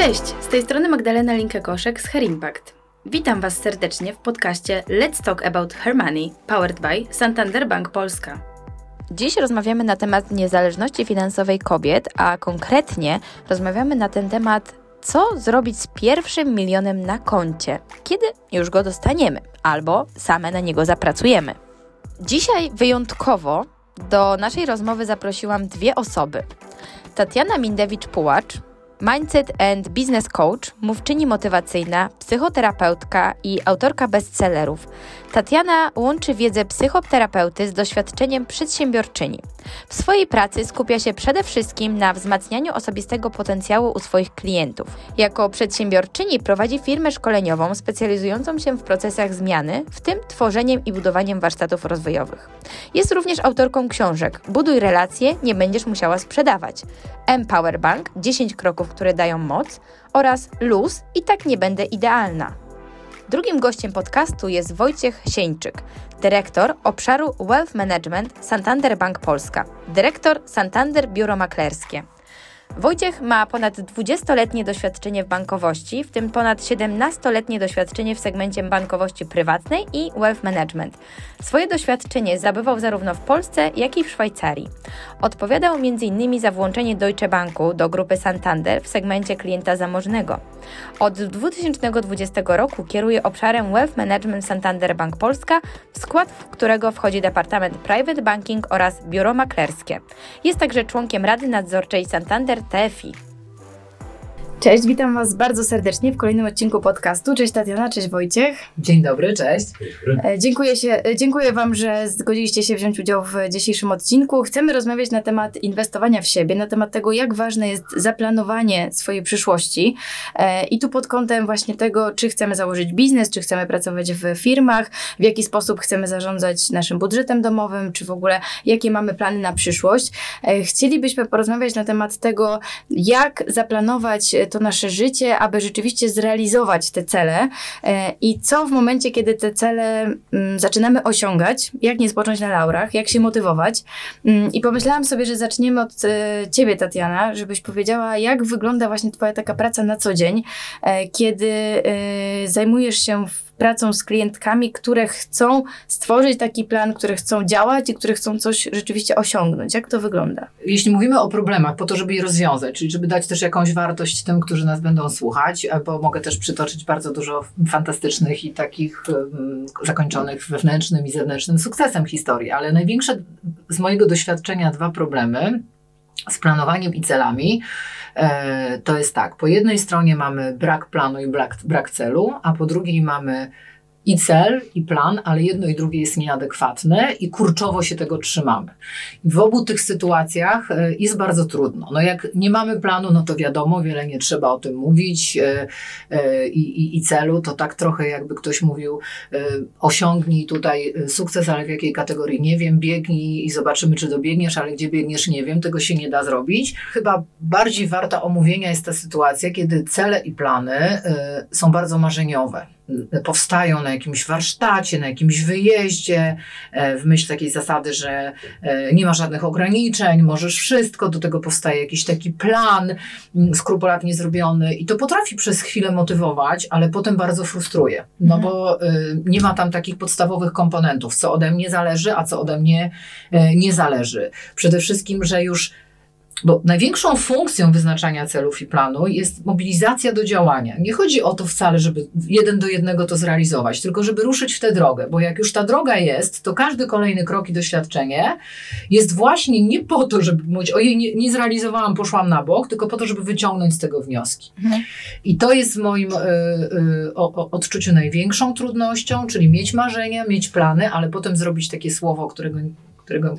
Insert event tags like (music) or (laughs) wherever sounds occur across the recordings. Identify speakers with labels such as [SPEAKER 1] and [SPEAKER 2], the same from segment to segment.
[SPEAKER 1] Cześć, z tej strony Magdalena Linkę-Koszek z Her Impact. Witam Was serdecznie w podcaście Let's Talk About Her Money, powered by Santander Bank Polska. Dziś rozmawiamy na temat niezależności finansowej kobiet, a konkretnie rozmawiamy na ten temat, co zrobić z pierwszym milionem na koncie, kiedy już go dostaniemy albo same na niego zapracujemy. Dzisiaj wyjątkowo do naszej rozmowy zaprosiłam dwie osoby. Tatiana Mindewicz-Pułacz, Mindset and Business Coach, mówczyni motywacyjna, psychoterapeutka i autorka bestsellerów. Tatiana łączy wiedzę psychoterapeuty z doświadczeniem przedsiębiorczyni. W swojej pracy skupia się przede wszystkim na wzmacnianiu osobistego potencjału u swoich klientów. Jako przedsiębiorczyni prowadzi firmę szkoleniową specjalizującą się w procesach zmiany, w tym tworzeniem i budowaniem warsztatów rozwojowych. Jest również autorką książek Buduj relacje, nie będziesz musiała sprzedawać. Empower Bank 10 kroków, które dają moc oraz Luz i tak nie będę idealna. Drugim gościem podcastu jest Wojciech Sieńczyk, dyrektor obszaru Wealth Management Santander Bank Polska, dyrektor Santander Biuro Maklerskie. Wojciech ma ponad 20-letnie doświadczenie w bankowości, w tym ponad 17-letnie doświadczenie w segmencie bankowości prywatnej i wealth management. Swoje doświadczenie zdobywał zarówno w Polsce, jak i w Szwajcarii. Odpowiadał m.in. za włączenie Deutsche Banku do grupy Santander w segmencie klienta zamożnego. Od 2020 roku kieruje obszarem Wealth Management Santander Bank Polska, w skład którego wchodzi Departament Private Banking oraz Biuro Maklerskie. Jest także członkiem Rady Nadzorczej Santander TFI. Cześć, witam Was bardzo serdecznie w kolejnym odcinku podcastu. Cześć Tatiana, cześć Wojciech.
[SPEAKER 2] Dzień dobry, cześć.
[SPEAKER 1] E, dziękuję, się, e, dziękuję Wam, że zgodziliście się wziąć udział w dzisiejszym odcinku. Chcemy rozmawiać na temat inwestowania w siebie, na temat tego, jak ważne jest zaplanowanie swojej przyszłości. E, I tu pod kątem właśnie tego, czy chcemy założyć biznes, czy chcemy pracować w firmach, w jaki sposób chcemy zarządzać naszym budżetem domowym, czy w ogóle jakie mamy plany na przyszłość. Chcielibyśmy porozmawiać na temat tego, jak zaplanować to nasze życie, aby rzeczywiście zrealizować te cele e, i co w momencie, kiedy te cele mm, zaczynamy osiągać, jak nie spocząć na laurach, jak się motywować. Mm, I pomyślałam sobie, że zaczniemy od e, ciebie, Tatiana, żebyś powiedziała, jak wygląda właśnie twoja taka praca na co dzień, e, kiedy zajmujesz się w pracą z klientkami, które chcą stworzyć taki plan, które chcą działać i które chcą coś rzeczywiście osiągnąć. Jak to wygląda?
[SPEAKER 2] Jeśli mówimy o problemach, po to, żeby je rozwiązać, czyli żeby dać też jakąś wartość tym, którzy nas będą słuchać, bo mogę też przytoczyć bardzo dużo fantastycznych i takich um, zakończonych wewnętrznym i zewnętrznym sukcesem historii, ale największe z mojego doświadczenia dwa problemy z planowaniem i celami E, to jest tak, po jednej stronie mamy brak planu i brak, brak celu, a po drugiej mamy i cel, i plan, ale jedno i drugie jest nieadekwatne i kurczowo się tego trzymamy. w obu tych sytuacjach e, jest bardzo trudno. No jak nie mamy planu, no to wiadomo, wiele nie trzeba o tym mówić e, e, i, i, i celu, to tak trochę jakby ktoś mówił, osiągnij tutaj sukces, ale w jakiej kategorii nie wiem, biegnij i zobaczymy, czy dobiegniesz, ale gdzie biegniesz nie wiem, tego się nie da zrobić. Chyba bardziej warta omówienia jest ta sytuacja, kiedy cele i plany są bardzo marzeniowe powstają na jakimś warsztacie, na jakimś wyjeździe, e, w myśl takiej zasady, że e, nie ma żadnych ograniczeń, możesz wszystko, do tego powstaje jakiś taki plan mm, skrupulatnie zrobiony i to potrafi przez chwilę motywować, ale potem bardzo frustruje, no mhm. bo e, nie ma tam takich podstawowych komponentów, co ode mnie zależy, a co ode mnie nie zależy. Przede wszystkim, że już bo największą funkcją wyznaczania celów i planu jest mobilizacja do działania. Nie chodzi o to wcale, żeby jeden do jednego to zrealizować, tylko żeby ruszyć w tę drogę, bo jak już ta droga jest, to każdy kolejny krok i doświadczenie jest właśnie nie po to, żeby mówić, ojej, nie, nie zrealizowałam, poszłam na bok, tylko po to, żeby wyciągnąć z tego wnioski. Mhm. I to jest w moim y, y, o, o, odczuciu największą trudnością, czyli mieć marzenia, mieć plany, ale potem zrobić takie słowo, którego którego,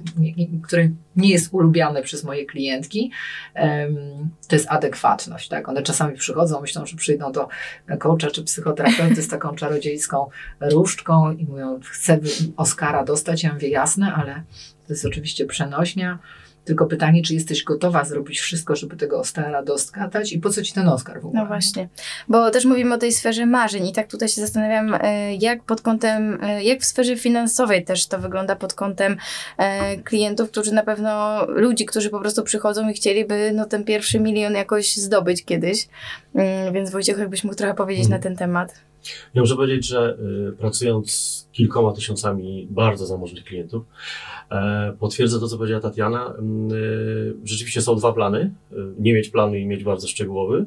[SPEAKER 2] które nie jest ulubiane przez moje klientki, to jest adekwatność. Tak? One czasami przychodzą, myślą, że przyjdą do coacha czy psychoterapeuty z taką (laughs) czarodziejską różdżką i mówią, chcę Oscara dostać. Ja mówię, jasne, ale to jest oczywiście przenośnia tylko pytanie, czy jesteś gotowa zrobić wszystko, żeby tego Oscara dostać i po co ci ten Oscar w ogóle?
[SPEAKER 3] No właśnie, bo też mówimy o tej sferze marzeń i tak tutaj się zastanawiam, e, jak pod kątem, e, jak w sferze finansowej też to wygląda pod kątem e, klientów, którzy na pewno, ludzi, którzy po prostu przychodzą i chcieliby no, ten pierwszy milion jakoś zdobyć kiedyś. Mm, więc Wojciech, jakbyś mógł trochę powiedzieć hmm. na ten temat.
[SPEAKER 4] Ja muszę powiedzieć, że y, pracując z kilkoma tysiącami bardzo zamożnych klientów, e, potwierdzę to, co powiedziała Tatiana. Y, rzeczywiście są dwa plany. Y, nie mieć planu i mieć bardzo szczegółowy.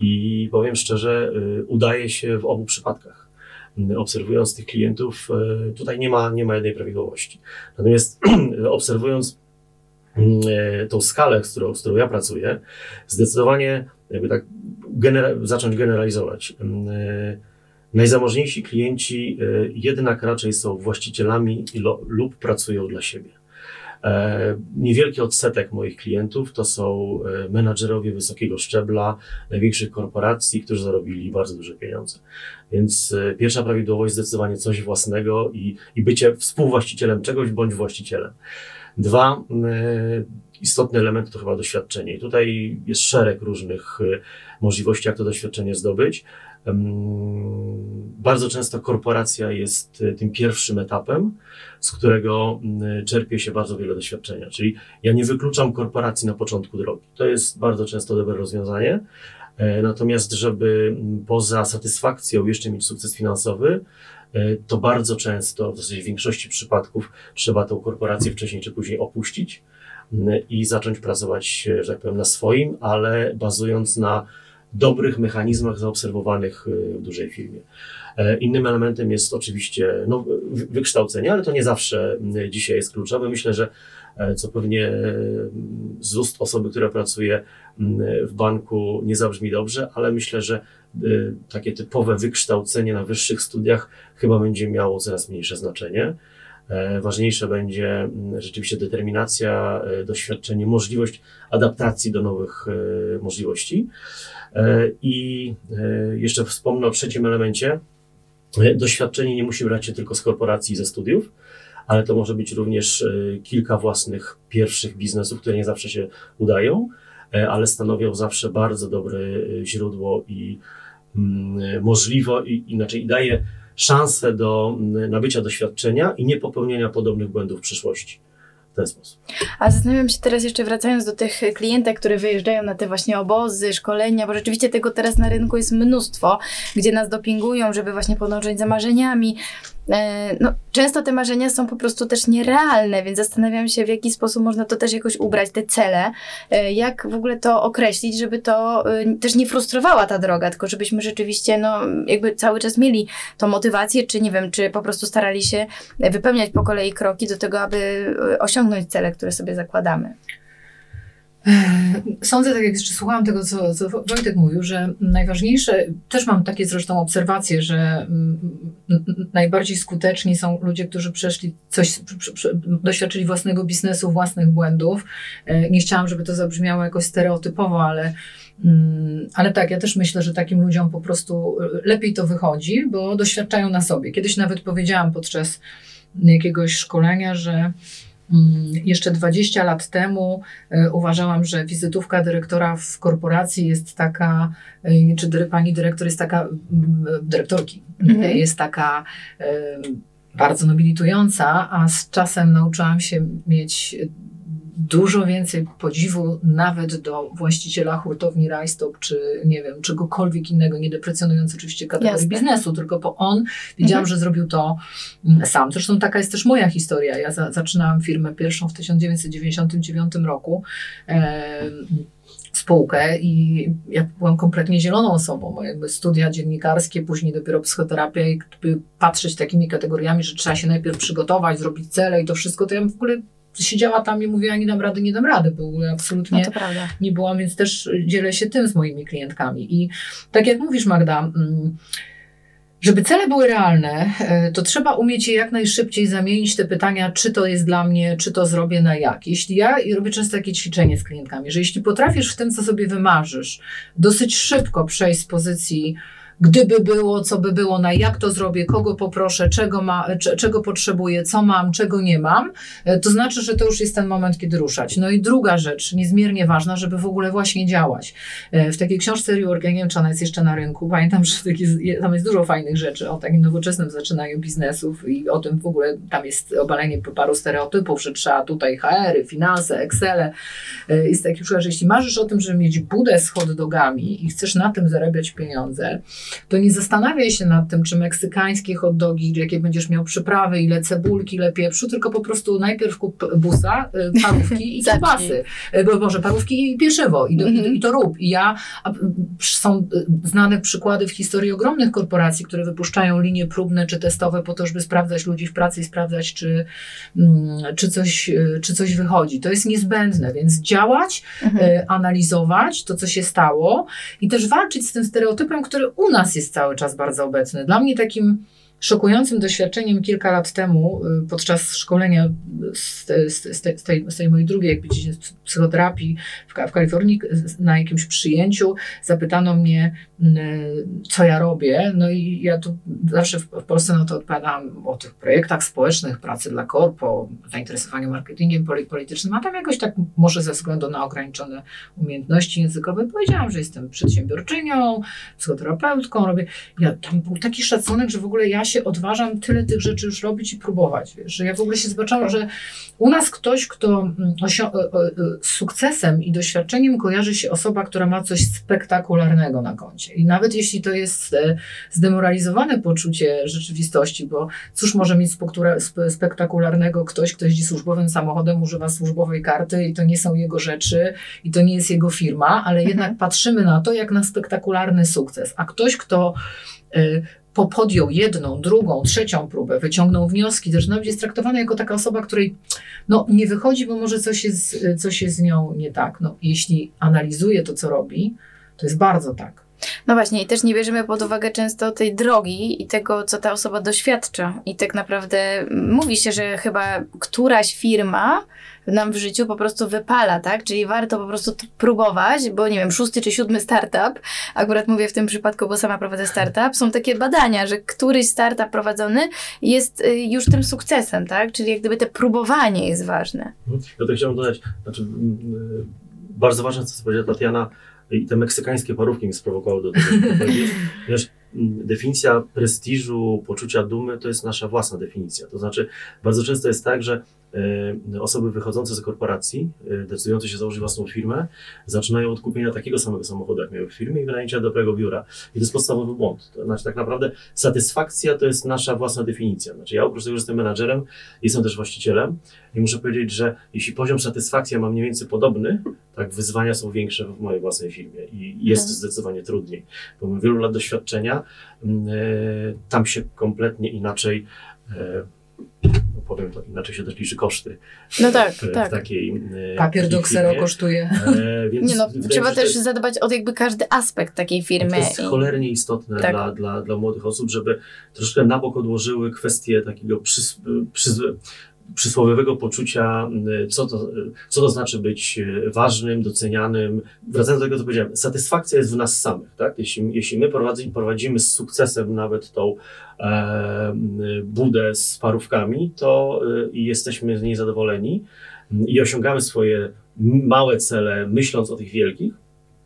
[SPEAKER 4] I powiem szczerze, udaje się w obu przypadkach. Obserwując tych klientów, tutaj nie ma, nie ma jednej prawidłowości. Natomiast (clears throat) obserwując tą skalę, z którą, z którą ja pracuję, zdecydowanie jakby tak genera zacząć generalizować. Najzamożniejsi klienci jednak raczej są właścicielami lub pracują dla siebie. E, niewielki odsetek moich klientów to są e, menadżerowie wysokiego szczebla największych korporacji, którzy zarobili bardzo duże pieniądze. Więc e, pierwsza prawidłowość zdecydowanie coś własnego i, i bycie współwłaścicielem czegoś bądź właścicielem. Dwa, istotny element to chyba doświadczenie. I tutaj jest szereg różnych możliwości, jak to doświadczenie zdobyć. Bardzo często korporacja jest e, tym pierwszym etapem, z którego czerpie się bardzo wiele doświadczenia. Czyli ja nie wykluczam korporacji na początku drogi. To jest bardzo często dobre rozwiązanie. E, natomiast, żeby poza satysfakcją jeszcze mieć sukces finansowy, e, to bardzo często, w zasadzie w większości przypadków, trzeba tą korporację wcześniej czy później opuścić i zacząć pracować, że tak powiem, na swoim, ale bazując na dobrych mechanizmach zaobserwowanych y, w dużej firmie. E, innym elementem jest oczywiście no, wykształcenie, ale to nie zawsze y, dzisiaj jest kluczowe. Myślę, że e, co pewnie y, z ust osoby, która pracuje w banku nie zabrzmi dobrze, ale myślę, że takie typowe wykształcenie na wyższych studiach chyba będzie miało coraz mniejsze znaczenie. E, ważniejsze będzie rzeczywiście determinacja, doświadczenie, możliwość adaptacji do nowych możliwości. E, I e, jeszcze wspomnę o trzecim elemencie. E, doświadczenie nie musi brać się tylko z korporacji, ze studiów, ale to może być również kilka własnych pierwszych biznesów, które nie zawsze się udają, ale stanowią zawsze bardzo dobre źródło i mm, możliwe, inaczej daje szansę do mm, nabycia doświadczenia i nie popełnienia podobnych błędów w przyszłości w ten sposób.
[SPEAKER 3] A zastanawiam się teraz jeszcze wracając do tych klientek, które wyjeżdżają na te właśnie obozy, szkolenia, bo rzeczywiście tego teraz na rynku jest mnóstwo, gdzie nas dopingują, żeby właśnie podążać za marzeniami. E, no, często te marzenia są po prostu też nierealne, więc zastanawiam się, w jaki sposób można to też jakoś ubrać, te cele, e, jak w ogóle to określić, żeby to e, też nie frustrowała ta droga, tylko żebyśmy rzeczywiście, no, jakby cały czas mieli tą motywację, czy nie wiem, czy po prostu starali się wypełniać po kolei kroki do tego, aby osiągnąć cele, które sobie zakładamy.
[SPEAKER 2] Sądzę, tak jak jeszcze słuchałam tego, co, co Wojtek mówił, że najważniejsze, też mam takie zresztą obserwacje, że mm, najbardziej skuteczni są ludzie, którzy przeszli coś, doświadczyli własnego biznesu, własnych błędów. Nie chciałam, żeby to zabrzmiało jakoś stereotypowo, ale, mm, ale tak, ja też myślę, że takim ludziom po prostu lepiej to wychodzi, bo doświadczają na sobie. Kiedyś nawet powiedziałam podczas jakiegoś szkolenia, że Mm, jeszcze 20 lat temu e, uważałam, że wizytówka dyrektora w korporacji jest taka, e, czy pani dyrektor jest taka, dyrektorki mhm. jest taka e, bardzo nobilitująca, a z czasem nauczyłam się mieć dużo więcej podziwu nawet do właściciela hurtowni Rajstop, czy nie wiem, czegokolwiek innego, nie deprecjonując oczywiście kategorii Jasne. biznesu, tylko bo on, wiedziałam, mhm. że zrobił to mm, sam. Zresztą taka jest też moja historia. Ja za, zaczynałam firmę pierwszą w 1999 roku. E, spółkę i ja byłam kompletnie zieloną osobą. Jakby studia dziennikarskie, później dopiero psychoterapia i patrzeć takimi kategoriami, że trzeba się najpierw przygotować, zrobić cele i to wszystko, to ja w ogóle siedziała tam i mówiła, nie dam rady, nie dam rady, bo absolutnie no nie byłam, więc też dzielę się tym z moimi klientkami. I tak jak mówisz, Magda, mm, żeby cele były realne, e, to trzeba umieć je jak najszybciej zamienić te pytania, czy to jest dla mnie, czy to zrobię na jak. Jeśli ja robię często takie ćwiczenie z klientkami, że jeśli potrafisz w tym, co sobie wymarzysz, dosyć szybko przejść z pozycji gdyby było, co by było, na jak to zrobię, kogo poproszę, czego, ma, czego potrzebuję, co mam, czego nie mam, e, to znaczy, że to już jest ten moment, kiedy ruszać. No i druga rzecz, niezmiernie ważna, żeby w ogóle właśnie działać. E, w takiej książce Reorg, nie ona jest jeszcze na rynku, pamiętam, że tam jest dużo fajnych rzeczy o takim nowoczesnym zaczynaniu biznesów i o tym w ogóle, tam jest obalenie paru stereotypów, że trzeba tutaj HR-y, finanse, Excel. Jest taki przykład, że jeśli marzysz o tym, żeby mieć budę z hot dogami i chcesz na tym zarabiać pieniądze, to nie zastanawiaj się nad tym, czy meksykańskie hot dogi, jakie będziesz miał przyprawy, ile cebulki, ile pieprzu, tylko po prostu najpierw kup busa, y, parówki i kiełbasy. Y, bo może parówki i pieszywo i, do, i, mhm. i, to rób. I ja, są y, znane przykłady w historii ogromnych korporacji, które wypuszczają linie próbne czy testowe po to, żeby sprawdzać ludzi w pracy i sprawdzać, czy, mm, czy, coś, czy coś wychodzi. To jest niezbędne, więc działać, mhm. analizować to, co się stało i też walczyć z tym stereotypem, który u nas jest cały czas bardzo obecny. Dla mnie takim szokującym doświadczeniem kilka lat temu y, podczas szkolenia z, z, z, tej, z tej, mojej drugiej, jak widzicie, psychoterapii w, w Kalifornii na jakimś przyjęciu zapytano mnie, co ja robię. No i ja tu zawsze w, w Polsce no to odpowiadam o tych projektach społecznych, pracy dla korpo, zainteresowaniu marketingiem politycznym, a tam jakoś tak może ze względu na ograniczone umiejętności językowe powiedziałam, że jestem przedsiębiorczynią, psychoterapeutką, robię. Ja, tam był taki szacunek, że w ogóle ja się odważam tyle tych rzeczy już robić i próbować, wiesz, że ja w ogóle się zobaczyłam, że u nas ktoś, kto mm, osio- e, e, z sukcesem i doświadczeniem kojarzy się osoba, która ma coś spektakularnego na koncie. I nawet jeśli to jest e, zdemoralizowane poczucie rzeczywistości, bo cóż może mieć spektakularnego ktoś, kto jeździ służbowym samochodem, używa służbowej karty i to nie są jego rzeczy i to nie jest jego firma, ale jednak mhm. patrzymy na to jak na spektakularny sukces. A ktoś, kto podjął jedną, drugą, trzecią próbę, wyciągnął wnioski, też nawet jest traktowany jako taka osoba, której no, nie wychodzi, bo może coś jest, coś jest z nią nie tak. No, jeśli analizuje to, co robi, to jest bardzo tak.
[SPEAKER 3] No właśnie, i też nie bierzemy pod uwagę często tej drogi i tego, co ta osoba doświadcza. I tak naprawdę mówi się, że chyba któraś firma nam w życiu po prostu wypala, tak? Czyli warto po prostu próbować, bo nie wiem, szósty czy siódmy startup, akurat mówię w tym przypadku, bo sama prowadzę startup, są takie badania, że któryś startup prowadzony jest y, już tym sukcesem, tak? Czyli jak gdyby te próbowanie jest ważne.
[SPEAKER 4] Mhm. Ja to chciałbym dodać, znaczy, y, bardzo ważne, co powiedziała Tatiana, i te meksykańskie parówki mnie sprowokowały do tego, Wiesz, (laughs) definicja prestiżu, poczucia dumy to jest nasza własna definicja. To znaczy, bardzo często jest tak, że osoby wychodzące z korporacji, e, decydujące się założyć własną firmę, zaczynają od kupienia takiego samego samochodu, jak miały w firmie i wynajęcia dobrego biura. I to jest podstawowy błąd. To znaczy, tak naprawdę satysfakcja to jest nasza własna definicja. Znaczy, ja oprócz tego, że jestem menadżerem, jestem też właścicielem i muszę powiedzieć, że jeśli poziom satysfakcji ma mniej więcej podobny, tak wyzwania są większe w mojej własnej firmie i jest mhm. zdecydowanie trudniej. Bo mam wielu lat doświadczenia, mm, e, tam się kompletnie inaczej powiem to inaczej się też liczy koszty.
[SPEAKER 3] No tak,
[SPEAKER 4] w,
[SPEAKER 3] tak.
[SPEAKER 4] W takiej,
[SPEAKER 2] e, Papier do ksero kosztuje. E,
[SPEAKER 3] nie no, trzeba też jest, zadbać o jakby każdy aspekt takiej firmy. To
[SPEAKER 4] jest i... cholernie istotne tak. dla, dla, dla młodych osób, żeby troszkę na bok odłożyły kwestie takiego przys, przys, przysłowiowego poczucia, co to, co to znaczy być e, ważnym, docenianym. Wracając do tego, co powiedziałem, satysfakcja jest w nas samych. Tak? Jeśli, jeśli my prowadzimy, prowadzimy z sukcesem nawet tą e, budę z parówkami, to e, jesteśmy z niej zadowoleni i osiągamy swoje małe cele, myśląc o tych wielkich,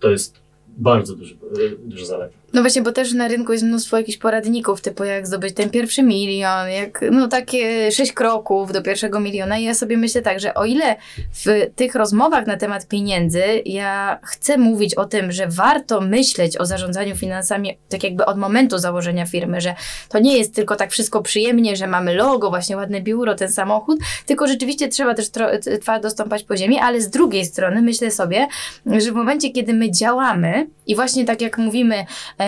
[SPEAKER 4] to jest bardzo duży, e, dużo zalet.
[SPEAKER 3] No właśnie, bo też na rynku jest mnóstwo jakichś poradników, typu jak zdobyć ten pierwszy milion, jak, no takie sześć kroków do pierwszego miliona. I ja sobie myślę tak, że o ile w tych rozmowach na temat pieniędzy ja chcę mówić o tym, że warto myśleć o zarządzaniu finansami tak jakby od momentu założenia firmy, że to nie jest tylko tak wszystko przyjemnie, że mamy logo, właśnie ładne biuro, ten samochód, tylko rzeczywiście trzeba też trwa dostąpać po ziemi, ale z drugiej strony myślę sobie, że w momencie, kiedy my działamy i właśnie tak jak mówimy,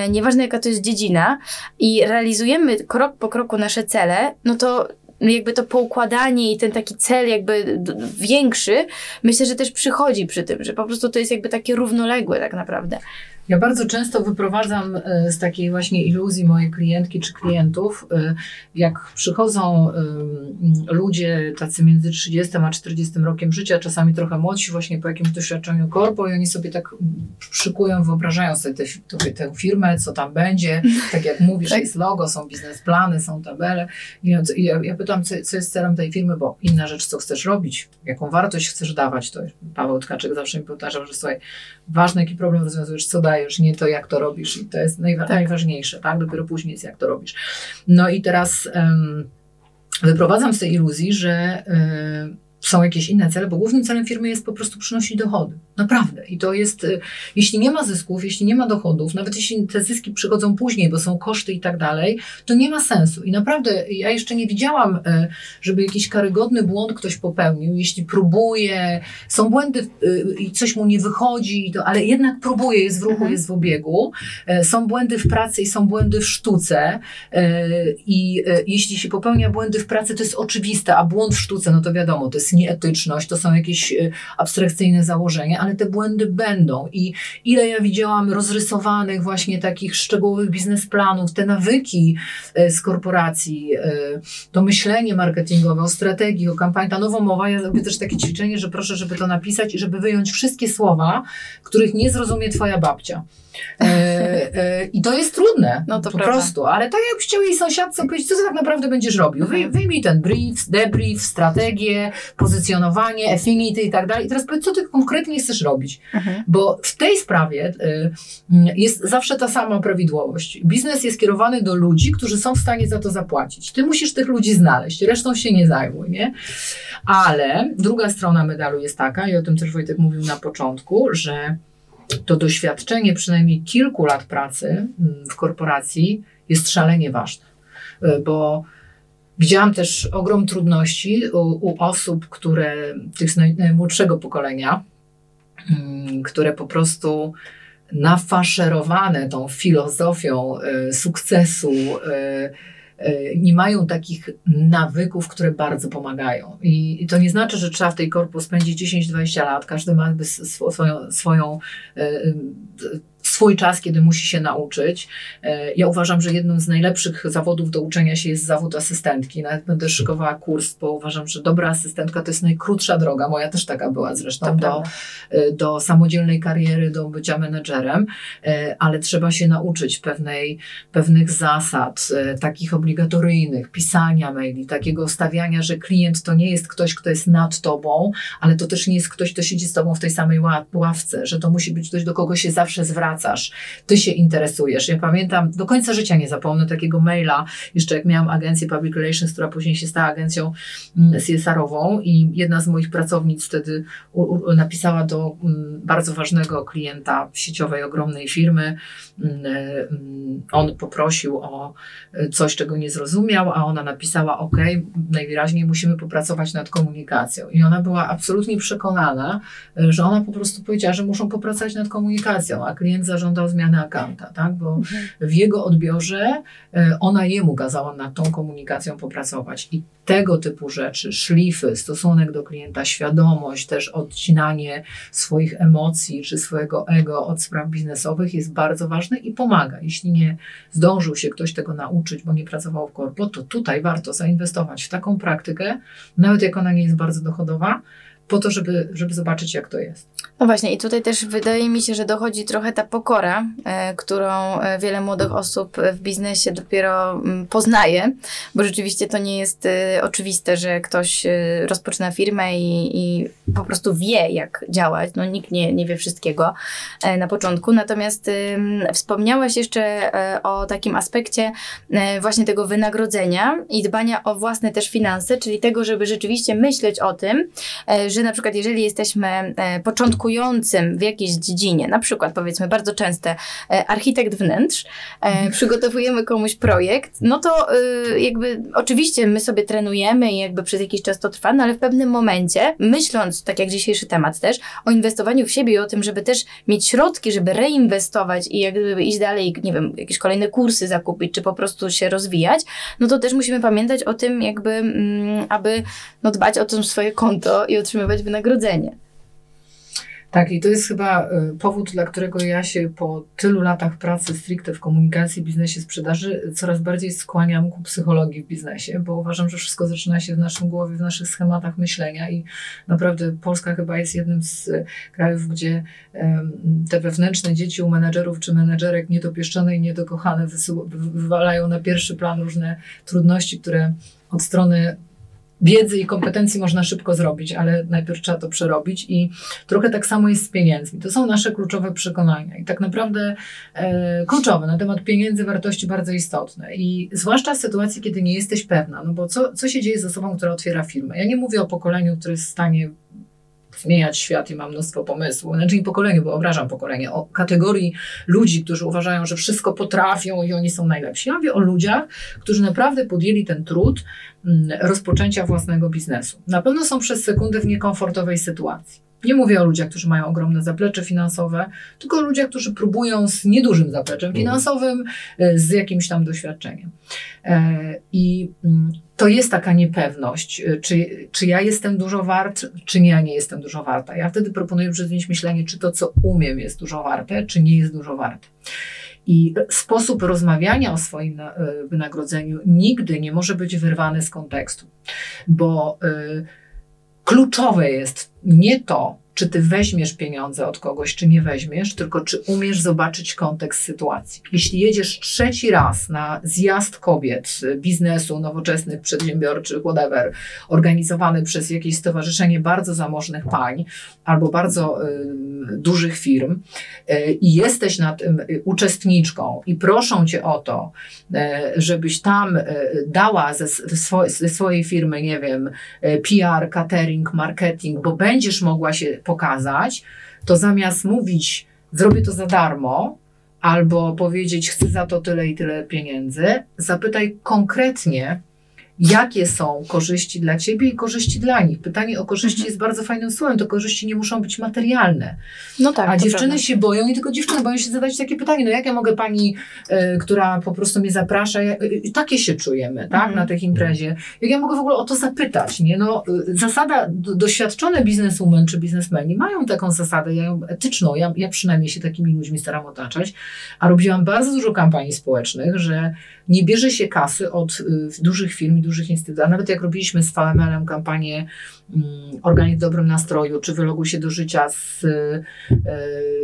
[SPEAKER 3] nieważne jaka to jest dziedzina, i realizujemy krok po kroku nasze cele, no to jakby to poukładanie i ten taki cel jakby większy, myślę, że też przychodzi przy tym, że po prostu to jest jakby takie równoległe tak naprawdę.
[SPEAKER 2] Ja bardzo często wyprowadzam e, z takiej właśnie iluzji mojej klientki czy klientów, e, jak przychodzą ludzie tacy między 30 a 40 rokiem życia, czasami trochę młodsi, właśnie po jakimś doświadczeniu korpo i oni sobie tak szykują, wyobrażają sobie tę, tę firmę, co tam będzie. Tak jak mówisz, tak. jest logo, są biznesplany, są tabele. I ja, ja pytam, co, co jest celem tej firmy, bo inna rzecz, co chcesz robić, jaką wartość chcesz dawać, to Paweł Tkaczyk zawsze mi powtarzał, że słuchaj, ważny jaki problem rozwiązujesz, co dajesz, nie to jak to robisz i to jest najwa tak. najważniejsze, tak? Dopiero później jest jak to robisz. No i teraz um, wyprowadzam z tej iluzji, że um, są jakieś inne cele, bo głównym celem firmy jest po prostu przynosić dochody. Naprawdę. I to jest, y, jeśli nie ma zysków, jeśli nie ma dochodów, nawet jeśli te zyski przychodzą później, bo są koszty i tak dalej, to nie ma sensu. I naprawdę ja jeszcze nie widziałam, y, żeby jakiś karygodny błąd ktoś popełnił. Jeśli próbuje, są błędy y, i coś mu nie wychodzi, to, ale jednak próbuje, jest w ruchu, mhm. jest w obiegu. Są błędy w pracy i są błędy w sztuce. I jeśli się popełnia błędy w pracy, to jest oczywiste, a błąd w sztuce, no to wiadomo, to jest nieetyczność, to są jakieś y, abstrakcyjne założenia, ale te błędy będą. I ile ja widziałam rozrysowanych właśnie takich szczegółowych biznesplanów, te nawyki y, z korporacji, y, to myślenie marketingowe, o strategii, o kampanii, ta nowomowa, ja robię też takie ćwiczenie, że proszę, żeby to napisać i żeby wyjąć wszystkie słowa, których nie zrozumie twoja babcia. E, e, I to jest trudne, no to po prawda. prostu. Ale tak jakbyś chciał jej sąsiadce powiedzieć, co ty tak naprawdę będziesz robił. Wy, wyjmij ten brief, debrief, strategię, pozycjonowanie, affinity i tak dalej. I teraz powiedz, co ty konkretnie chcesz robić. Mhm. Bo w tej sprawie y, jest zawsze ta sama prawidłowość. Biznes jest kierowany do ludzi, którzy są w stanie za to zapłacić. Ty musisz tych ludzi znaleźć, resztą się nie zajmuj, nie? Ale druga strona medalu jest taka, i o tym też Wojtek mówił na początku, że to doświadczenie przynajmniej kilku lat pracy mm, w korporacji jest szalenie ważne, e, bo widziałam też ogrom trudności u, u osób, które, tych z najmłodszego pokolenia, mm, które po prostu nafaszerowane tą filozofią e, sukcesu, E, nie mają takich nawyków, które bardzo pomagają. I, to nie znaczy, że trzeba w tej korpo spędzić 10-20 lat, każdy ma swoją, swoją e, swój czas, kiedy musi się nauczyć. E, ja uważam, że jednym z najlepszych zawodów do uczenia się jest zawód asystentki. Nawet będę szykowała kurs, bo uważam, że dobra asystentka to jest najkrótsza droga. Moja też taka była zresztą do, e, do samodzielnej kariery, do bycia menedżerem, e, ale trzeba się nauczyć pewnej, pewnych zasad, takich obligatoryjnych, pisania maili, takiego stawiania, że klient to nie jest ktoś, kto jest nad tobą, ale to też nie jest ktoś, kto siedzi z tobą w tej samej ławce, że to musi być ktoś, do kogo się zawsze zwraca wracasz, ty się interesujesz. Ja pamiętam, do końca życia nie zapomnę takiego maila, jeszcze jak miałam agencję Public Relations, która później się stała agencją mm, CSR-ową i jedna z moich pracownic wtedy napisała do um, bardzo ważnego klienta sieciowej, ogromnej firmy. Um, on poprosił o coś, czego nie zrozumiał, a ona napisała: OK, najwyraźniej musimy popracować nad komunikacją. I ona była absolutnie przekonana, że ona po prostu powiedziała, że muszą popracować nad komunikacją, a klient zażądał zmiany akanta, tak? bo mhm. w jego odbiorze e, ona jemu kazała nad tą komunikacją popracować. I tego typu rzeczy, szlify, stosunek do klienta, świadomość, też odcinanie swoich emocji czy swojego ego od spraw biznesowych jest bardzo ważne i pomaga. Jeśli nie zdążył się ktoś tego nauczyć, bo nie pracował w korpo, to tutaj warto zainwestować w taką praktykę, nawet jak ona nie jest bardzo dochodowa, po to, żeby, żeby zobaczyć, jak to jest.
[SPEAKER 3] No właśnie, i tutaj też wydaje mi się, że dochodzi trochę ta pokora, e, którą e, wiele młodych osób w biznesie dopiero mm, poznaje, bo rzeczywiście to nie jest e, oczywiste, że ktoś rozpoczyna firmę i, i po prostu wie, jak działać. No nikt nie, nie wie wszystkiego na początku. Natomiast wspomniałaś jeszcze o takim aspekcie właśnie tego wynagrodzenia i dbania o własne też finanse, czyli tego, żeby rzeczywiście myśleć o tym, na przykład jeżeli jesteśmy początkującym w jakiejś dziedzinie, na przykład powiedzmy bardzo częste architekt wnętrz, przygotowujemy komuś projekt, no to jakby oczywiście my sobie trenujemy i jakby przez jakiś czas to trwa, no ale w pewnym momencie myśląc tak jak dzisiejszy temat też, o inwestowaniu w siebie i o tym, żeby też mieć środki, żeby reinwestować i jakby iść dalej, nie wiem, jakieś kolejne kursy zakupić, czy po prostu się rozwijać, no to też musimy pamiętać o tym, jakby, mm, aby no, dbać o to swoje konto i otrzymywać wynagrodzenie.
[SPEAKER 2] Tak, i to jest chyba y, powód, dla którego ja się po tylu latach pracy stricte w komunikacji, biznesie, sprzedaży coraz bardziej skłaniam ku psychologii w biznesie, bo uważam, że wszystko zaczyna się w naszym głowie, w naszych schematach myślenia i naprawdę Polska chyba jest jednym z krajów, gdzie te wewnętrzne dzieci u menedżerów czy menedżerek niedopieszczone i niedokochane wywalają na pierwszy plan różne trudności, które od strony wiedzy i kompetencji można szybko zrobić, ale najpierw trzeba to przerobić i trochę tak samo jest z pieniędzmi. To są nasze kluczowe przekonania i tak naprawdę e, kluczowe na temat pieniędzy, wartości bardzo istotne i zwłaszcza w sytuacji, kiedy nie jesteś pewna, no bo co, co się dzieje z osobą, która otwiera firmę? Ja nie mówię o pokoleniu, które jest w stanie zmieniać świat i mam mnóstwo pomysłów. Znaczy nie pokolenie, bo obrażam pokolenie, o kategorii ludzi, którzy uważają, że wszystko potrafią i oni są najlepsi. Ja mówię o ludziach, którzy naprawdę podjęli ten trud mm, rozpoczęcia własnego biznesu. Na pewno są przez sekundę w niekomfortowej sytuacji. Nie mówię o ludziach, którzy mają ogromne zaplecze finansowe, tylko o ludziach, którzy próbują z niedużym zapleczem mhm. finansowym, e, z jakimś tam doświadczeniem. E, I mm, to jest taka niepewność, e, czy, czy ja jestem dużo wart, czy ja nie jestem dużo warta. Ja wtedy proponuję zmienić myślenie, czy to, co umiem, jest dużo warte, czy nie jest dużo warte. I sposób rozmawiania o swoim wynagrodzeniu nigdy nie może być wyrwany z kontekstu, bo y, kluczowe jest nie to, czy ty weźmiesz pieniądze od kogoś, czy nie weźmiesz, tylko czy umiesz zobaczyć kontekst sytuacji. Jeśli jedziesz trzeci raz na zjazd kobiet, biznesu, nowoczesnych, przedsiębiorczych, whatever, organizowany przez jakieś stowarzyszenie bardzo zamożnych pań albo bardzo y, dużych firm y, i jesteś na tym y, uczestniczką i proszą cię o to, y, żebyś tam dała ze, ze swojej firmy, nie wiem, PR, catering, marketing, bo będziesz mogła się pokazać, to zamiast mówić, zrobię to za darmo, albo powiedzieć, chcę za to tyle i tyle pieniędzy, zapytaj konkretnie, jakie są korzyści dla ciebie i korzyści dla nich. Pytanie o korzyści mhm. jest bardzo fajnym słowem, to korzyści nie muszą być materialne. No tak, A dziewczyny prawda. się boją, nie tylko dziewczyny, boją się zadać takie pytanie, no jak ja mogę pani, y, która po prostu mnie zaprasza, y, y, takie się czujemy, tak, mhm. na tej imprezie, jak ja mogę w ogóle o to zapytać, nie? No, zasada, do, doświadczone bizneswomen czy biznesmeni mają taką zasadę, ja ją etyczną, ja, ja przynajmniej się takimi ludźmi staram otaczać, a robiłam bardzo dużo kampanii społecznych, że nie bierze się kasy od y, dużych firm dużych instytucji. A nawet jak robiliśmy z VML-em kampanię y, Organizm w dobrym nastroju, czy wyloguj się do życia z y,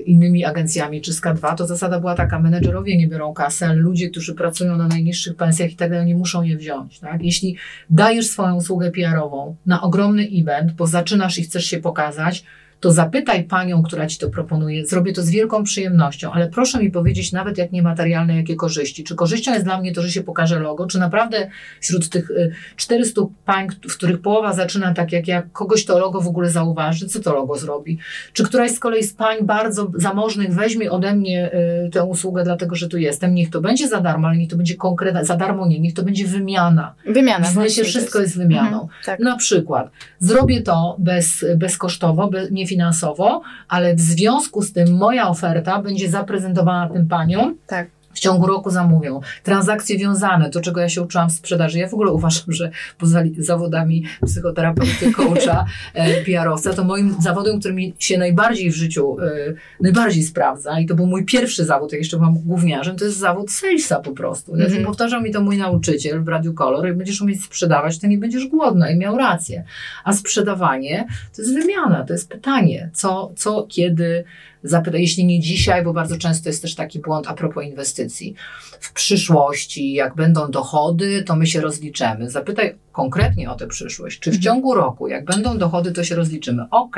[SPEAKER 2] innymi agencjami, czy z K2, to zasada była taka, menedżerowie nie biorą kasy, ludzie, którzy pracują na najniższych pensjach i tak dalej, nie muszą je wziąć. Tak? Jeśli dajesz swoją usługę PR-ową na ogromny event, bo zaczynasz i chcesz się pokazać, to zapytaj panią, która ci to proponuje. Zrobię to z wielką przyjemnością, ale proszę mi powiedzieć, nawet jak niematerialne, jakie korzyści. Czy korzyścią jest dla mnie to, że się pokaże logo, czy naprawdę wśród tych 400 y, pań, w których połowa zaczyna tak jak ja, kogoś to logo w ogóle zauważy, co to logo zrobi? Czy któraś z kolei z pań bardzo zamożnych weźmie ode mnie y, tę usługę, dlatego że tu jestem? Niech to będzie za darmo, ale niech to będzie konkretna, za darmo nie, niech to będzie wymiana.
[SPEAKER 3] Wymiana.
[SPEAKER 2] W sensie wszystko jest, jest wymianą. Mhm, tak. Na przykład zrobię to bez, bezkosztowo, bez, nie finansowo, ale w związku z tym moja oferta będzie zaprezentowana tym paniom. Tak w ciągu roku zamówią. Transakcje wiązane, to czego ja się uczyłam w sprzedaży. Ja w ogóle uważam, że poza zawodami psychoterapeuty, coacha, e, PR-owca, to moim zawodem, który mi się najbardziej w życiu, e, najbardziej sprawdza i to był mój pierwszy zawód, jak jeszcze byłam główniarzem, to jest zawód salesa po prostu. Mm -hmm. Powtarzał mi to mój nauczyciel w Radiu Kolor, jak będziesz umieć sprzedawać, to nie będziesz głodna i miał rację. A sprzedawanie to jest wymiana, to jest pytanie, co, co kiedy, zapytać, jeśli nie dzisiaj, bo bardzo często jest też taki błąd a propos inwestycji. W przyszłości, jak będą dochody, to my się rozliczymy. Zapytaj konkretnie o tę przyszłość. Czy w mhm. ciągu roku, jak będą dochody, to się rozliczymy? Ok,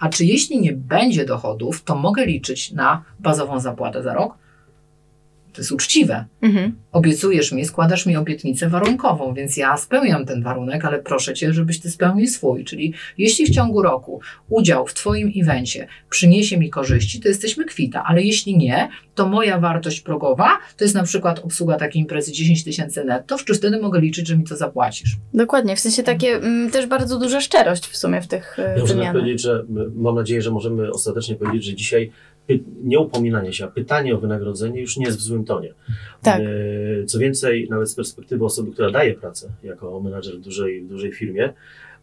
[SPEAKER 2] a czy jeśli nie będzie dochodów, to mogę liczyć na bazową zapłatę za rok? To jest uczciwe. Mhm. Obiecujesz mi, składasz mi obietnicę warunkową, więc ja spełniam ten warunek, ale proszę cię, żebyś ty spełnił swój. Czyli jeśli w ciągu roku udział w twoim evencie przyniesie mi korzyści, to jesteśmy kwita, ale jeśli nie, to moja wartość progowa to jest na przykład obsługa takiej imprezy 10 tysięcy netto, czy wtedy mogę liczyć, że mi to zapłacisz.
[SPEAKER 3] Dokładnie, w sensie takie m, mm, też bardzo duża szczerość w sumie w tych
[SPEAKER 4] y, ja wymianach. powiedzieć, że mam nadzieję, że możemy ostatecznie powiedzieć, że dzisiaj nie upominanie się, a pytanie o wynagrodzenie już nie jest w złym tonie. Tak. E, co więcej, nawet z perspektywy osoby, która daje pracę jako menadżer w dużej, w dużej firmie,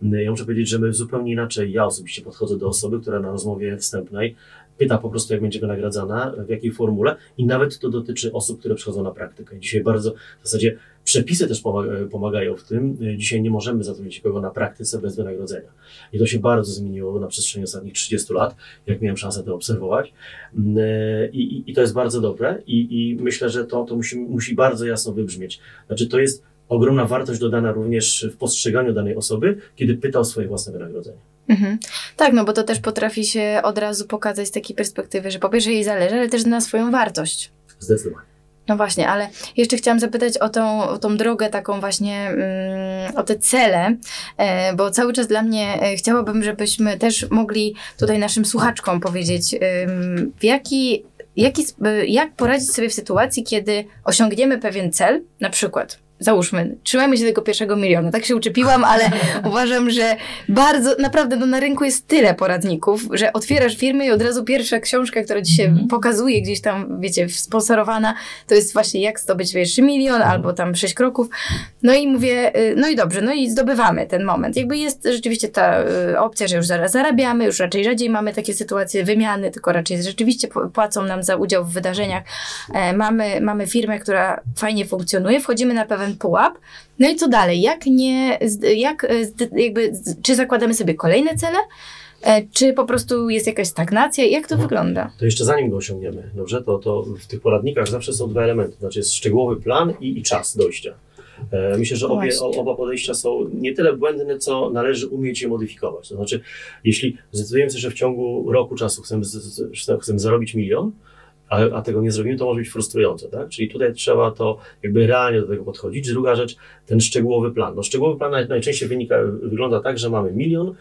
[SPEAKER 4] Ja muszę powiedzieć, że my zupełnie inaczej, ja osobiście podchodzę do osoby, która na rozmowie wstępnej pyta po prostu, jak będzie wynagradzana, w jakiej formule i nawet to dotyczy osób, które przychodzą na praktykę. Dzisiaj bardzo, w zasadzie przepisy też pomagają w tym. Dzisiaj nie możemy zatrudnić kogo na praktyce bez wynagrodzenia. I to się bardzo zmieniło na przestrzeni ostatnich 30 lat, jak miałem szansę to obserwować. I, i, i to jest bardzo dobre i, i myślę, że to, to musi, musi bardzo jasno wybrzmieć. Znaczy to jest ogromna wartość dodana również w postrzeganiu danej osoby, kiedy pyta o swoje własne wynagrodzenie.
[SPEAKER 3] Mhm. Tak, no bo to też potrafi się od razu pokazać z takiej perspektywy, że po pierwsze jej zależy, ale też na swoją wartość.
[SPEAKER 4] Zdecydowanie.
[SPEAKER 3] No właśnie, ale jeszcze chciałam zapytać o tą, o tą drogę taką właśnie, mm, o te cele, e, bo cały czas dla mnie e, chciałabym, żebyśmy też mogli tutaj naszym słuchaczkom powiedzieć, w jaki, jaki, jak poradzić sobie w sytuacji, kiedy osiągniemy pewien cel, na przykład załóżmy, trzymajmy się tego pierwszego miliona. Tak się uczepiłam, ale (laughs) uważam, że bardzo, naprawdę no, na rynku jest tyle poradników, że otwierasz firmę i od razu pierwsza książka, która ci się mm pokazuje gdzieś tam, wiecie, sponsorowana, to jest właśnie jak zdobyć pierwszy milion albo tam sześć kroków. No i mówię, y, no i dobrze, no i zdobywamy ten moment. Jakby jest rzeczywiście ta y, opcja, że już zaraz zarabiamy, już raczej rzadziej mamy takie sytuacje wymiany, tylko raczej rzeczywiście płacą nam za udział w wydarzeniach. E, mamy, mamy firmę, która fajnie funkcjonuje, wchodzimy na pewien ten pułap. No i co dalej? Jak nie, jak, e, jakby, czy zakładamy sobie kolejne cele? E, czy po prostu jest jakaś stagnacja? Jak to no, wygląda?
[SPEAKER 4] To jeszcze zanim go osiągniemy, dobrze, to, to w tych poradnikach zawsze są dwa elementy, znaczy jest szczegółowy plan i, i czas dojścia. E, myślę, że obie, oba podejścia są nie tyle błędne, co należy umieć je modyfikować. To znaczy, jeśli zdecydujemy się, że w ciągu roku czasu chcemy, chcemy zarobić milion, a, a, tego nie zrobimy, to może być frustrujące, tak? Czyli tutaj trzeba to jakby realnie do tego podchodzić. Druga rzecz, ten szczegółowy plan. No szczegółowy plan najczęściej wynika, wygląda tak, że mamy milion,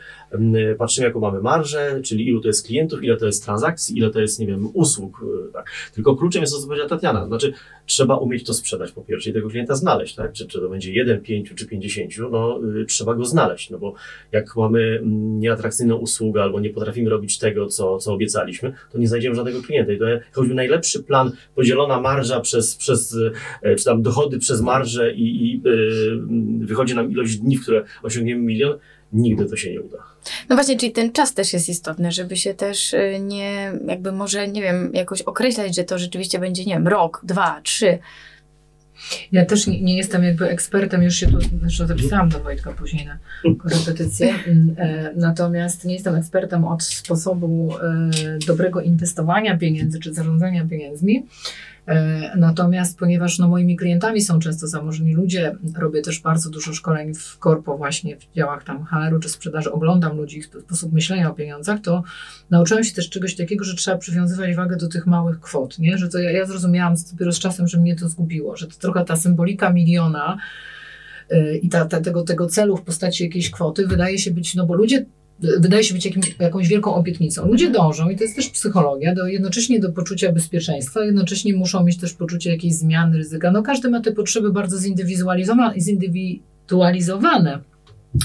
[SPEAKER 4] patrzymy jaką mamy marżę, czyli ilu to jest klientów, ile to jest transakcji, ile to jest, nie wiem, usług, y, tak? Tylko kluczem jest to, co powiedziała Tatiana, znaczy trzeba umieć to sprzedać po pierwsze i tego klienta znaleźć, tak? Czy, czy to będzie jeden, pięciu, czy pięćdziesięciu, no y, trzeba go znaleźć, no bo jak mamy nieatrakcyjną usługę albo nie potrafimy robić tego, co, co obiecaliśmy, to nie znajdziemy żadnego klienta i to choćby najlepszy plan, podzielona marża przez, przez e, czy tam dochody przez marżę i, i yy, wychodzi nam ilość dni, w które osiągniemy milion, nigdy to się nie uda.
[SPEAKER 3] No właśnie, czyli ten czas też jest istotny, żeby się też e, nie, jakby może, nie wiem, jakoś określać, że to rzeczywiście będzie, nie wiem, rok, dwa, trzy.
[SPEAKER 2] Ja też nie, nie jestem jakby ekspertem, już się tu zresztą zapisałam do Wojtka później na korepetycję, natomiast nie jestem ekspertem od sposobu dobrego inwestowania pieniędzy czy zarządzania pieniędzmi. E, natomiast ponieważ no, moimi klientami są często zamożni ludzie, robię też bardzo dużo szkoleń w korpo właśnie w działach tam HR-u czy sprzedaży, oglądam ludzi, ich sposób myślenia o pieniądzach, to nauczyłem się też czegoś takiego, że trzeba przywiązywać wagę do tych małych kwot, nie? Że to ja, ja zrozumiałam dopiero z czasem, że mnie to zgubiło, że to trochę ta symbolika miliona e, i ta, ta, tego, tego celu w postaci jakiejś kwoty wydaje się być, no bo ludzie wydaje się być jakimś, jakąś wielką obietnicą. Ludzie dążą, i to jest też psychologia, do, jednocześnie do poczucia bezpieczeństwa, jednocześnie muszą mieć też poczucie jakiejś zmiany, ryzyka. No każdy ma te potrzeby bardzo zindywidualizowane, zindywidualizowane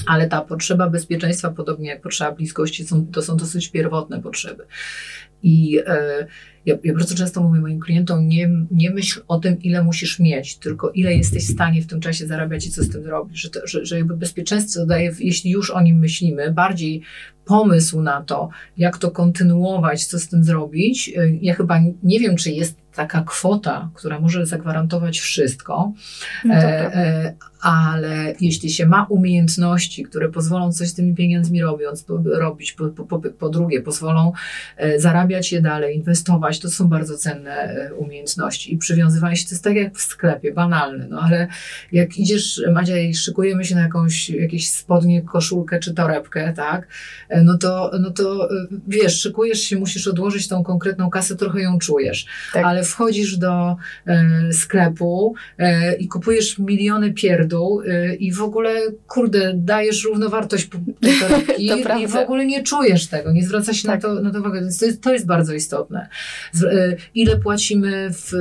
[SPEAKER 2] ale ta potrzeba bezpieczeństwa, podobnie jak potrzeba bliskości, są, to są dosyć pierwotne potrzeby. I e, ja, ja, bardzo często mówię moim klientom, nie, nie myśl o tym, ile musisz mieć, tylko ile jesteś w stanie w tym czasie zarabiać i co z tym zrobić. Że, to, że, że jakby bezpieczeństwo daje, jeśli już o nim myślimy, bardziej pomysł na to, jak to kontynuować, co z tym zrobić. E, ja chyba nie wiem, czy jest taka kwota, która może zagwarantować wszystko, no e, e, ale jeśli się ma umiejętności, które pozwolą coś z tymi pieniędzmi robiąc, po, robić, po, po, po, drugie pozwolą e, zarabiać je dalej, inwestować, to są bardzo cenne e, umiejętności i przywiązywanie się, to jest tak jak w sklepie, banalne, no ale jak idziesz, Madzia, i szykujemy się na jakąś, jakieś spodnie, koszulkę czy torebkę, tak, e, no to, no to e, wiesz, szykujesz się, musisz odłożyć tą konkretną kasę, trochę ją czujesz, tak. ale wchodzisz do e, sklepu e, i kupujesz miliony pierdół e, i w ogóle, kurde, dajesz równowartość (laughs) torebki i w ogóle nie czujesz tego, nie zwraca się tak. na, to, na to uwagę. To jest, to jest bardzo istotne. E, ile płacimy, w,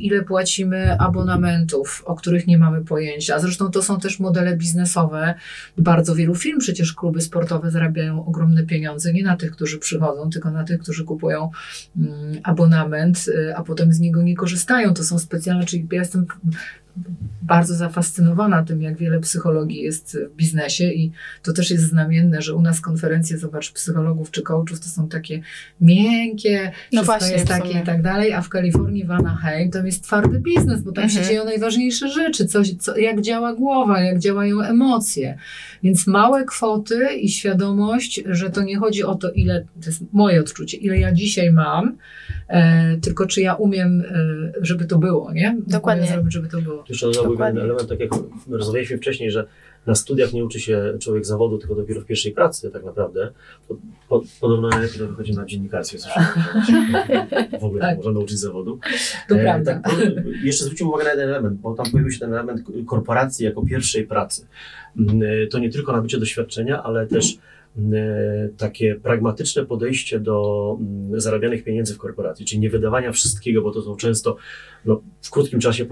[SPEAKER 2] ile płacimy abonamentów, o których nie mamy pojęcia. Zresztą to są też modele biznesowe. Bardzo wielu firm, przecież kluby sportowe zarabiają ogromne pieniądze, nie na tych, którzy przychodzą, tylko na tych, którzy kupują mm, abonament, a potem z niego nie korzystają. To są specjalne, czyli ja jestem bardzo zafascynowana tym, jak wiele psychologii jest w biznesie i to też jest znamienne, że u nas konferencje, zobacz, psychologów czy coachów to są takie miękkie,
[SPEAKER 3] No właśnie,
[SPEAKER 2] jest takie i tak dalej, a w Kalifornii, w Anaheim tam jest twardy biznes, bo tam
[SPEAKER 3] Mhm.
[SPEAKER 2] się dzieją najważniejsze rzeczy, coś, co, jak działa głowa, jak działają emocje. Więc małe kwoty i świadomość, że to nie chodzi o to, ile, to jest moje odczucie, ile ja dzisiaj mam, e, tylko czy ja umiem, e, żeby to było, nie?
[SPEAKER 3] Dokładnie.
[SPEAKER 2] Zrobić, żeby to było.
[SPEAKER 4] Jeszcze dodałbym jeden element, tak jak rozmawialiśmy wcześniej, że na studiach nie uczy się człowiek zawodu, tylko dopiero w pierwszej pracy tak naprawdę. Po, podobno najlepiej to wychodzi na dziennikarstwie. (laughs) W ogóle nie
[SPEAKER 2] Tak.
[SPEAKER 4] można nauczyć zawodu.
[SPEAKER 2] To
[SPEAKER 4] E,
[SPEAKER 2] prawda.
[SPEAKER 4] Tak, jeszcze zwróćmy uwagę na jeden element, bo tam pojawił się ten element korporacji jako pierwszej pracy. E, To nie tylko nabycie doświadczenia, ale też e, takie pragmatyczne podejście do mm, zarabianych pieniędzy w korporacji, czyli nie wydawania wszystkiego, bo to są często no, w krótkim czasie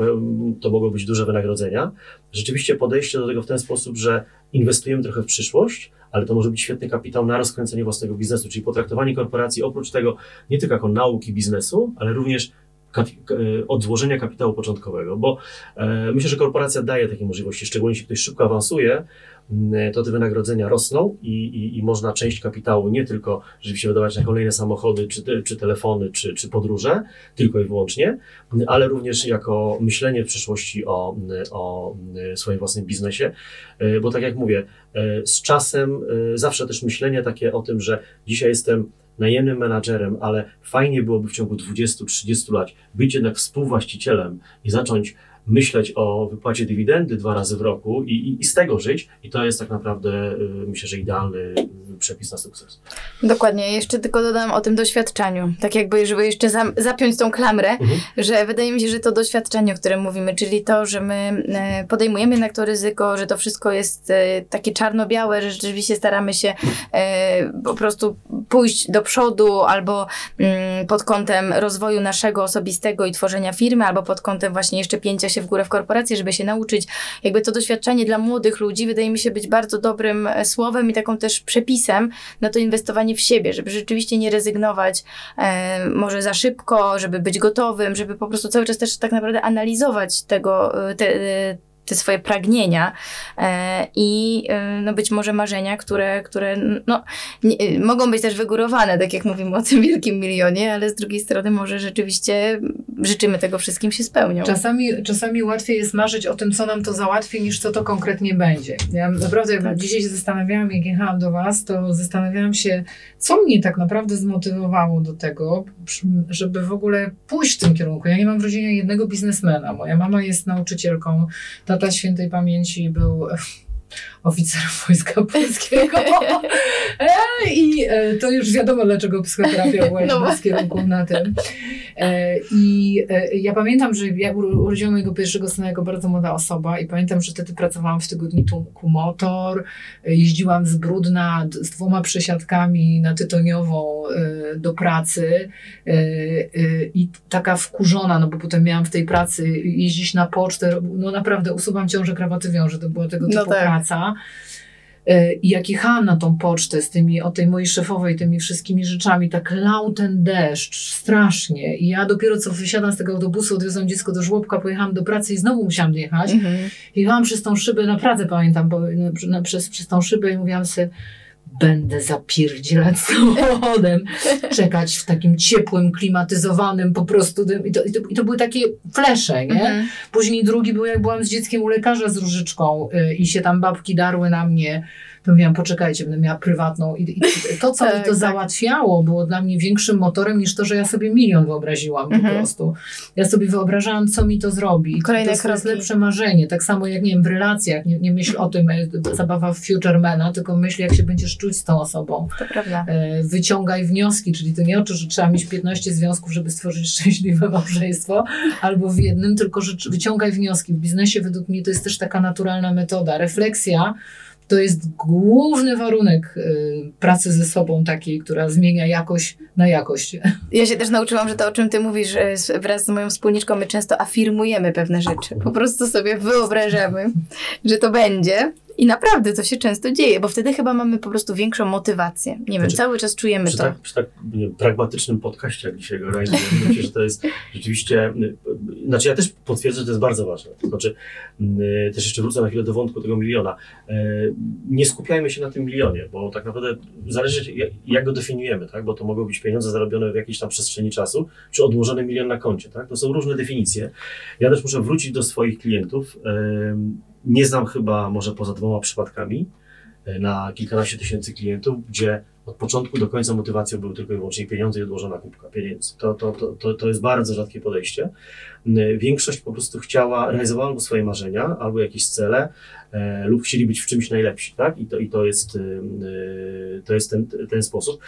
[SPEAKER 4] to mogą być duże wynagrodzenia. Rzeczywiście podejście do tego w ten sposób, że inwestujemy trochę w przyszłość, ale to może być świetny kapitał na rozkręcenie własnego biznesu, czyli potraktowanie korporacji oprócz tego nie tylko jako nauki biznesu, ale również od złożenia kapitału początkowego, bo e, myślę, że korporacja daje takie możliwości, szczególnie jeśli ktoś szybko awansuje, m, to te wynagrodzenia rosną i, i, i można część kapitału nie tylko rzeczywiście wydawać na kolejne samochody, czy, czy telefony, czy, czy podróże, tylko i wyłącznie, m, ale również jako myślenie w przyszłości o, m, o swoim własnym biznesie, E, bo tak jak mówię, e, z czasem e, zawsze też myślenie takie o tym, że dzisiaj jestem najemnym menadżerem, ale fajnie byłoby w ciągu 20-30 lat być jednak współwłaścicielem i zacząć myśleć o wypłacie dywidendy dwa razy w roku i, i, i z tego żyć. I to jest tak naprawdę, y, myślę, że idealny y, przepis na sukces.
[SPEAKER 3] Dokładnie. Jeszcze tylko dodam o tym doświadczeniu. Tak jakby, żeby jeszcze zam- zapiąć tą klamrę,
[SPEAKER 4] Mhm.
[SPEAKER 3] że wydaje mi się, że to doświadczenie, o którym mówimy, czyli to, że my e, podejmujemy jednak to ryzyko, że to wszystko jest e, takie czarno-białe, że rzeczywiście staramy się e, po prostu pójść do przodu albo mm, pod kątem rozwoju naszego osobistego i tworzenia firmy, albo pod kątem właśnie jeszcze pięcia się w górę w korporacji, żeby się nauczyć. Jakby to doświadczenie dla młodych ludzi wydaje mi się być bardzo dobrym e, słowem i taką też przepisem na to inwestowanie w siebie, żeby rzeczywiście nie rezygnować e, może za szybko, żeby być gotowym, żeby po prostu cały czas też tak naprawdę analizować tego, e, te, e, te swoje pragnienia e, i e, no być może marzenia, które, które no, nie, mogą być też wygórowane, tak jak mówimy o tym wielkim milionie, ale z drugiej strony może rzeczywiście życzymy tego wszystkim się spełnią.
[SPEAKER 2] Czasami, czasami łatwiej jest marzyć o tym, co nam to załatwi, niż co to konkretnie będzie. Ja naprawdę, jak
[SPEAKER 3] Tak.
[SPEAKER 2] dzisiaj się zastanawiałam, jak jechałam do Was, to zastanawiałam się, co mnie tak naprawdę zmotywowało do tego, żeby w ogóle pójść w tym kierunku. Ja nie mam w rodzinie jednego biznesmena. Moja mama jest nauczycielką, tata świętej pamięci był oficerem Wojska Polskiego. (laughs) E, I e, to już wiadomo, dlaczego psychoterapia była
[SPEAKER 3] No
[SPEAKER 2] z kierunków na tym. E, I e, ja pamiętam, że ja uro- urodziłam mojego pierwszego syna jako bardzo młoda osoba i pamiętam, że wtedy pracowałam w tygodniku Motor, e, jeździłam z Brudna z dwoma przesiadkami na Tytoniową do pracy i taka wkurzona, no bo potem miałam w tej pracy jeździć na pocztę, no naprawdę usuwam ciążę, krawaty wiąże, to była tego typu
[SPEAKER 3] No tak.
[SPEAKER 2] praca. E, I jak jechałam na tą pocztę z tymi, o tej mojej szefowej, tymi wszystkimi rzeczami, tak lał ten deszcz, strasznie. I ja dopiero co wysiadam z tego autobusu, odwiozłam dziecko do żłobka, pojechałam do pracy i znowu musiałam jechać.
[SPEAKER 3] Mhm.
[SPEAKER 2] Jechałam przez tą szybę na Pradze, pamiętam, bo, na, na, przez, przez tą szybę i mówiłam sobie, będę zapierdzielać samochodem, (laughs) czekać w takim ciepłym, klimatyzowanym po prostu. I to, i to, i to były takie flesze, nie?
[SPEAKER 3] Mhm.
[SPEAKER 2] Później drugi był, jak byłam z dzieckiem u lekarza z różyczką y, i się tam babki darły na mnie. Mówiłam, poczekajcie, będę miała prywatną. I, i to, co mi
[SPEAKER 3] Tak,
[SPEAKER 2] to
[SPEAKER 3] tak.
[SPEAKER 2] załatwiało, było dla mnie większym motorem niż to, że ja sobie milion wyobraziłam po
[SPEAKER 3] Mhm.
[SPEAKER 2] prostu. Ja sobie wyobrażałam, co mi to zrobi. I
[SPEAKER 3] Kolejne
[SPEAKER 2] to, jest-
[SPEAKER 3] kroki.
[SPEAKER 2] lepsze marzenie. Tak samo jak, nie wiem, w relacjach. Nie, nie myśl o tym, e, zabawa w futuremana, tylko myśl, jak się będziesz czuć z tą osobą.
[SPEAKER 3] To prawda.
[SPEAKER 2] E, wyciągaj wnioski, czyli to nie o to, że trzeba mieć 15 związków, żeby stworzyć (laughs) szczęśliwe małżeństwo, albo w jednym, tylko że wyciągaj wnioski. W biznesie według mnie to jest też taka naturalna metoda. Refleksja to jest główny warunek y, pracy ze sobą takiej, która zmienia jakość na jakość.
[SPEAKER 3] Ja się też nauczyłam, że to, o czym ty mówisz z- wraz z moją wspólniczką, my często afirmujemy pewne rzeczy. Po prostu sobie wyobrażamy, że to będzie I naprawdę to się często dzieje, bo wtedy chyba mamy po prostu większą motywację. Nie wiem,
[SPEAKER 4] Znaczy,
[SPEAKER 3] cały czas czujemy
[SPEAKER 4] Przy
[SPEAKER 3] to.
[SPEAKER 4] tak, przy tak wiem, pragmatycznym podcaście, jak dzisiaj go realizujemy, (laughs) myślę, że to jest rzeczywiście, y, znaczy ja też potwierdzę, że to jest bardzo ważne. To znaczy, y, też jeszcze wrócę na chwilę do wątku tego miliona. Y, Nie skupiajmy się na tym milionie, bo tak naprawdę zależy jak, jak go definiujemy, tak? bo to mogą być pieniądze zarobione w jakiejś tam przestrzeni czasu, czy odłożony milion na koncie. Tak? To są różne definicje. Ja też muszę wrócić do swoich klientów. Nie znam chyba może poza dwoma przypadkami, na kilkanaście tysięcy klientów, gdzie od początku do końca motywacją były tylko i wyłącznie pieniądze i odłożona kubka pieniędzy. To, to, to, to, to jest bardzo rzadkie podejście. Mm, Większość po prostu chciała, realizowała albo swoje marzenia, albo jakieś cele, e, lub chcieli być w czymś najlepsi, tak? I to, i to jest, y, to jest ten, ten sposób.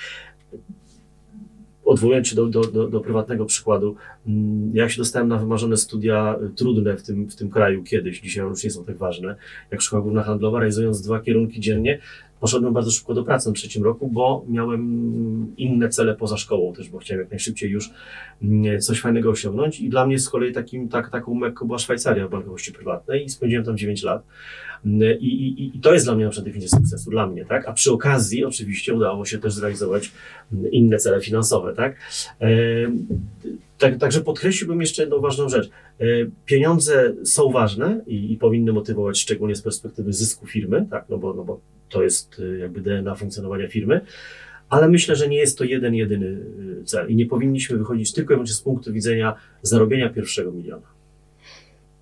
[SPEAKER 4] Odwołując się do, do, do, do prywatnego przykładu, mm, jak się dostałem na wymarzone studia y, trudne w tym, w tym kraju kiedyś, dzisiaj już nie są tak ważne, jak Szkoła Główna Handlowa, realizując dwa kierunki dziennie, poszedłem bardzo szybko do pracy na trzecim roku, bo miałem inne cele poza szkołą też, bo chciałem jak najszybciej już mm, coś fajnego osiągnąć i dla mnie z kolei takim, tak, taką mekką była Szwajcaria w bankowości prywatnej i spędziłem tam 9 lat. Mm, I, i, I to jest dla mnie na przykład definicja sukcesu, dla mnie, tak? A przy okazji oczywiście udało się też zrealizować mm, inne cele finansowe, tak? Em, tak, także podkreśliłbym jeszcze jedną ważną rzecz. E, Pieniądze są ważne i, i powinny motywować szczególnie z perspektywy zysku firmy, tak, no bo, no bo to jest e, jakby DNA funkcjonowania firmy, ale myślę, że nie jest to jeden, jedyny e, cel i nie powinniśmy wychodzić tylko i wyłącznie z punktu widzenia zarobienia pierwszego miliona.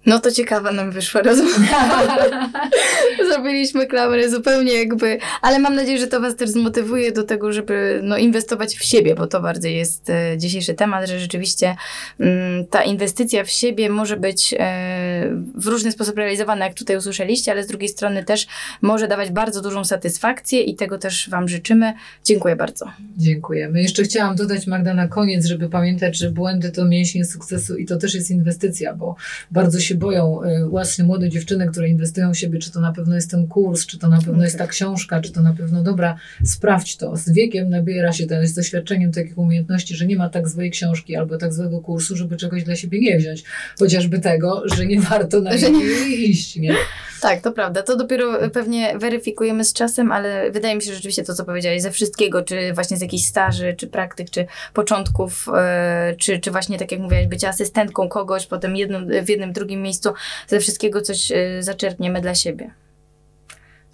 [SPEAKER 3] No to ciekawa nam wyszła rozmowa. (laughs) Zrobiliśmy klamrę zupełnie jakby, ale mam nadzieję, że to Was też zmotywuje do tego, żeby no, inwestować w siebie, bo to bardziej jest e, dzisiejszy temat, że rzeczywiście mm, ta inwestycja w siebie może być e, w różny sposób realizowana, jak tutaj usłyszeliście, ale z drugiej strony też może dawać bardzo dużą satysfakcję i tego też Wam życzymy. Dziękuję bardzo.
[SPEAKER 2] Dziękujemy. Jeszcze chciałam dodać, Magda, na koniec, żeby pamiętać, że błędy to mięśnie sukcesu i to też jest inwestycja, bo bardzo się boją y, właśnie młode dziewczyny, które inwestują w siebie, czy to na pewno jest ten kurs, czy to na pewno jest ta książka, czy to na pewno dobra, sprawdź to. Z wiekiem nabiera się to, z doświadczeniem takich umiejętności, że nie ma tak złej książki albo tak złego kursu, żeby czegoś dla siebie nie wziąć. Chociażby tego, że nie warto na nie iść, nie?
[SPEAKER 3] Tak, to prawda. To dopiero pewnie weryfikujemy z czasem, ale wydaje mi się że rzeczywiście to, co powiedziałeś, ze wszystkiego, czy właśnie z jakichś staży, czy praktyk, czy początków, e, czy, czy właśnie, tak jak mówiłaś, bycie asystentką kogoś, potem jednym, w jednym, drugim miejscu, ze wszystkiego coś e, zaczerpniemy dla siebie.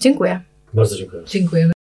[SPEAKER 3] Dziękuję.
[SPEAKER 4] Bardzo dziękuję.
[SPEAKER 2] Dziękujemy.